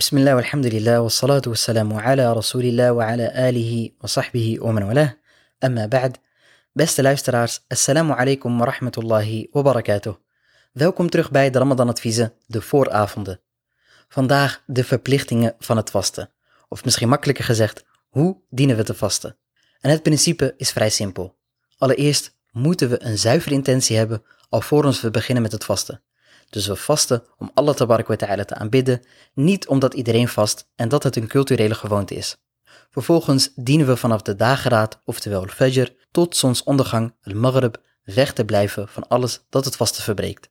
بسم الله والحمد لله والصلاة والسلام على رسول الله وعلى آله وصحبه ومن والاه. Amma ba'd. Beste luisteraars, assalamu alaikum wa rahmatullahi wa barakatuh. Welkom terug bij de Ramadan adviezen, de vooravonden. Vandaag de verplichtingen van het vasten. Of misschien makkelijker gezegd, hoe dienen we te vasten? En het principe is vrij simpel. Allereerst moeten we een zuivere intentie hebben alvorens we beginnen met het vasten. Dus we vasten om Allah tabarak ta'ala te aanbidden, niet omdat iedereen vast en dat het een culturele gewoonte is. Vervolgens dienen we vanaf de dageraad, oftewel al-fajr, tot zonsondergang, al-maghrib, weg te blijven van alles dat het vasten verbreekt.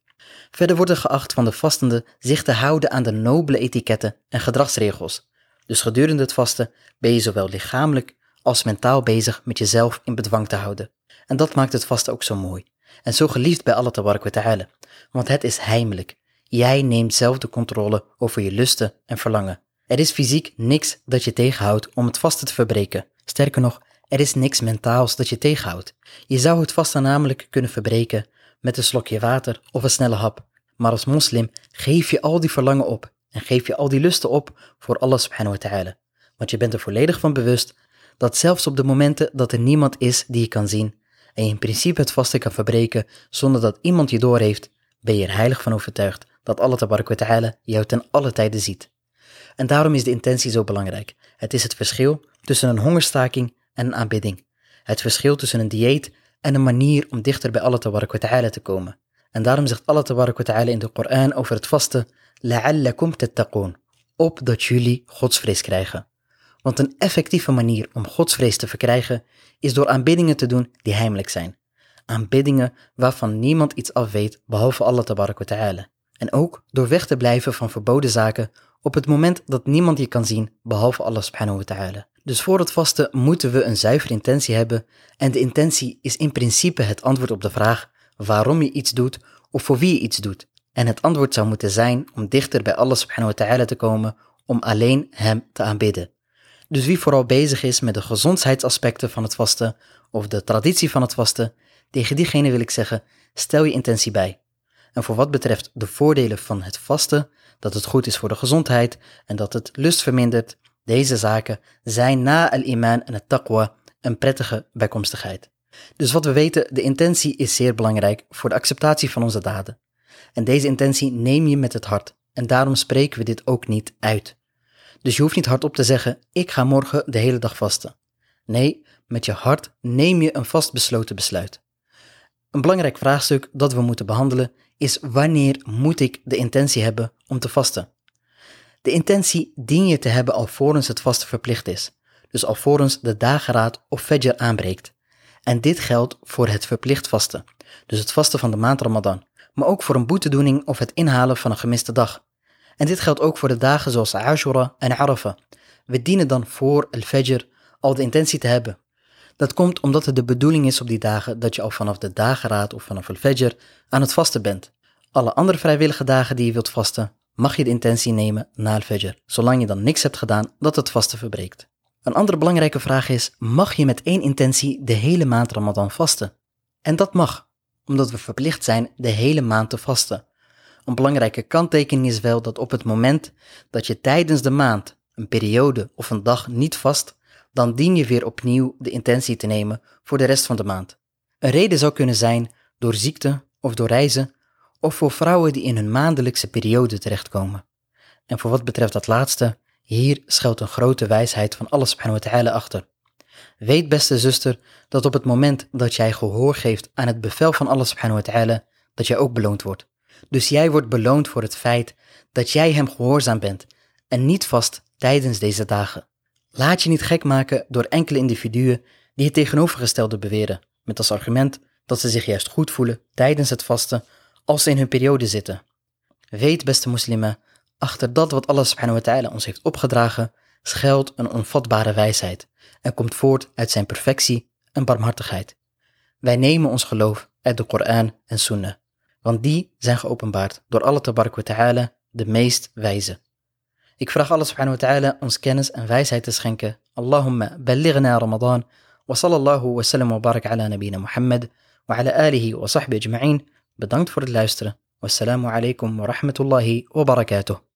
Verder wordt er geacht van de vastende zich te houden aan de nobele etiketten en gedragsregels. Dus gedurende het vasten ben je zowel lichamelijk als mentaal bezig met jezelf in bedwang te houden. En dat maakt het vasten ook zo mooi. En zo geliefd bij Allah ta'ala. Want het is heimelijk. Jij neemt zelf de controle over je lusten en verlangen. Er is fysiek niks dat je tegenhoudt om het vasten te verbreken. Sterker nog, er is niks mentaals dat je tegenhoudt. Je zou het vasten namelijk kunnen verbreken met een slokje water of een snelle hap. Maar als moslim geef je al die verlangen op en geef je al die lusten op voor Allah subhanahu wa ta'ala. Want je bent er volledig van bewust dat zelfs op de momenten dat er niemand is die je kan zien en je in principe het vasten kan verbreken zonder dat iemand je doorheeft, ben je er heilig van overtuigd dat Allah ta'ala jou ten alle tijden ziet. En daarom is de intentie zo belangrijk. Het is het verschil tussen een hongerstaking en een aanbidding. Het verschil tussen een dieet en een manier om dichter bij Allah ta'ala te komen. En daarom zegt Allah ta'ala in de Koran over het vasten, la'allakum tattaqoon, opdat jullie godsvrees krijgen. Want een effectieve manier om godsvrees te verkrijgen is door aanbiddingen te doen die heimelijk zijn. Aanbiddingen waarvan niemand iets af weet behalve Allah ta'ala. En ook door weg te blijven van verboden zaken op het moment dat niemand je kan zien behalve Allah subhanahu wa ta'ala. Dus voor het vasten moeten we een zuivere intentie hebben en de intentie is in principe het antwoord op de vraag waarom je iets doet of voor wie je iets doet. En het antwoord zou moeten zijn om dichter bij Allah subhanahu wa ta'ala te komen om alleen hem te aanbidden. Dus wie vooral bezig is met de gezondheidsaspecten van het vasten of de traditie van het vasten, tegen diegene wil ik zeggen, stel je intentie bij. En voor wat betreft de voordelen van het vasten, dat het goed is voor de gezondheid en dat het lust vermindert, deze zaken zijn na al-iman en het taqwa een prettige bijkomstigheid. Dus wat we weten, de intentie is zeer belangrijk voor de acceptatie van onze daden. En deze intentie neem je met het hart en daarom spreken we dit ook niet uit. Dus je hoeft niet hardop te zeggen: Ik ga morgen de hele dag vasten. Nee, met je hart neem je een vastbesloten besluit. Een belangrijk vraagstuk dat we moeten behandelen is: wanneer moet ik de intentie hebben om te vasten? De intentie dien je te hebben alvorens het vasten verplicht is, dus alvorens de dageraad of fajr aanbreekt. En dit geldt voor het verplicht vasten, dus het vasten van de maand Ramadan, maar ook voor een boetedoening of het inhalen van een gemiste dag. En dit geldt ook voor de dagen zoals Ashura en Arafah. We dienen dan voor al-Fajr al de intentie te hebben. Dat komt omdat het de bedoeling is op die dagen dat je al vanaf de dageraad of vanaf al-Fajr aan het vasten bent. Alle andere vrijwillige dagen die je wilt vasten, mag je de intentie nemen na al-Fajr, zolang je dan niks hebt gedaan dat het vasten verbreekt. Een andere belangrijke vraag is, mag je met één intentie de hele maand Ramadan vasten? En dat mag, omdat we verplicht zijn de hele maand te vasten. Een belangrijke kanttekening is wel dat op het moment dat je tijdens de maand een periode of een dag niet vast, dan dien je weer opnieuw de intentie te nemen voor de rest van de maand. Een reden zou kunnen zijn door ziekte of door reizen, of voor vrouwen die in hun maandelijkse periode terechtkomen. En voor wat betreft dat laatste, hier schuilt een grote wijsheid van Allah subhanahu wa ta'ala achter. Weet beste zuster dat op het moment dat jij gehoor geeft aan het bevel van Allah subhanahu wa ta'ala, dat jij ook beloond wordt. Dus jij wordt beloond voor het feit dat jij hem gehoorzaam bent en niet vast tijdens deze dagen. Laat je niet gek maken door enkele individuen die het tegenovergestelde beweren, met als argument dat ze zich juist goed voelen tijdens het vasten als ze in hun periode zitten. Weet, beste moslimen, achter dat wat Allah subhanahu wa ta'ala ons heeft opgedragen, schuilt een onvatbare wijsheid en komt voort uit zijn perfectie en barmhartigheid. Wij nemen ons geloof uit de Koran en Sunnah want die zijn geopenbaard door Allah ta'ala, de meest wijze. Ik vraag Allah subhanahu wa ta'ala ons kennis en wijsheid te schenken. Allahumma ballighna Ramadan wa sallallahu wa sallam wa barak ala nabina Muhammad wa ala alihi wa sahbihi ajma'in. Bedankt voor het luisteren. Wassalamu alaikum wa rahmatullahi wa barakatuh.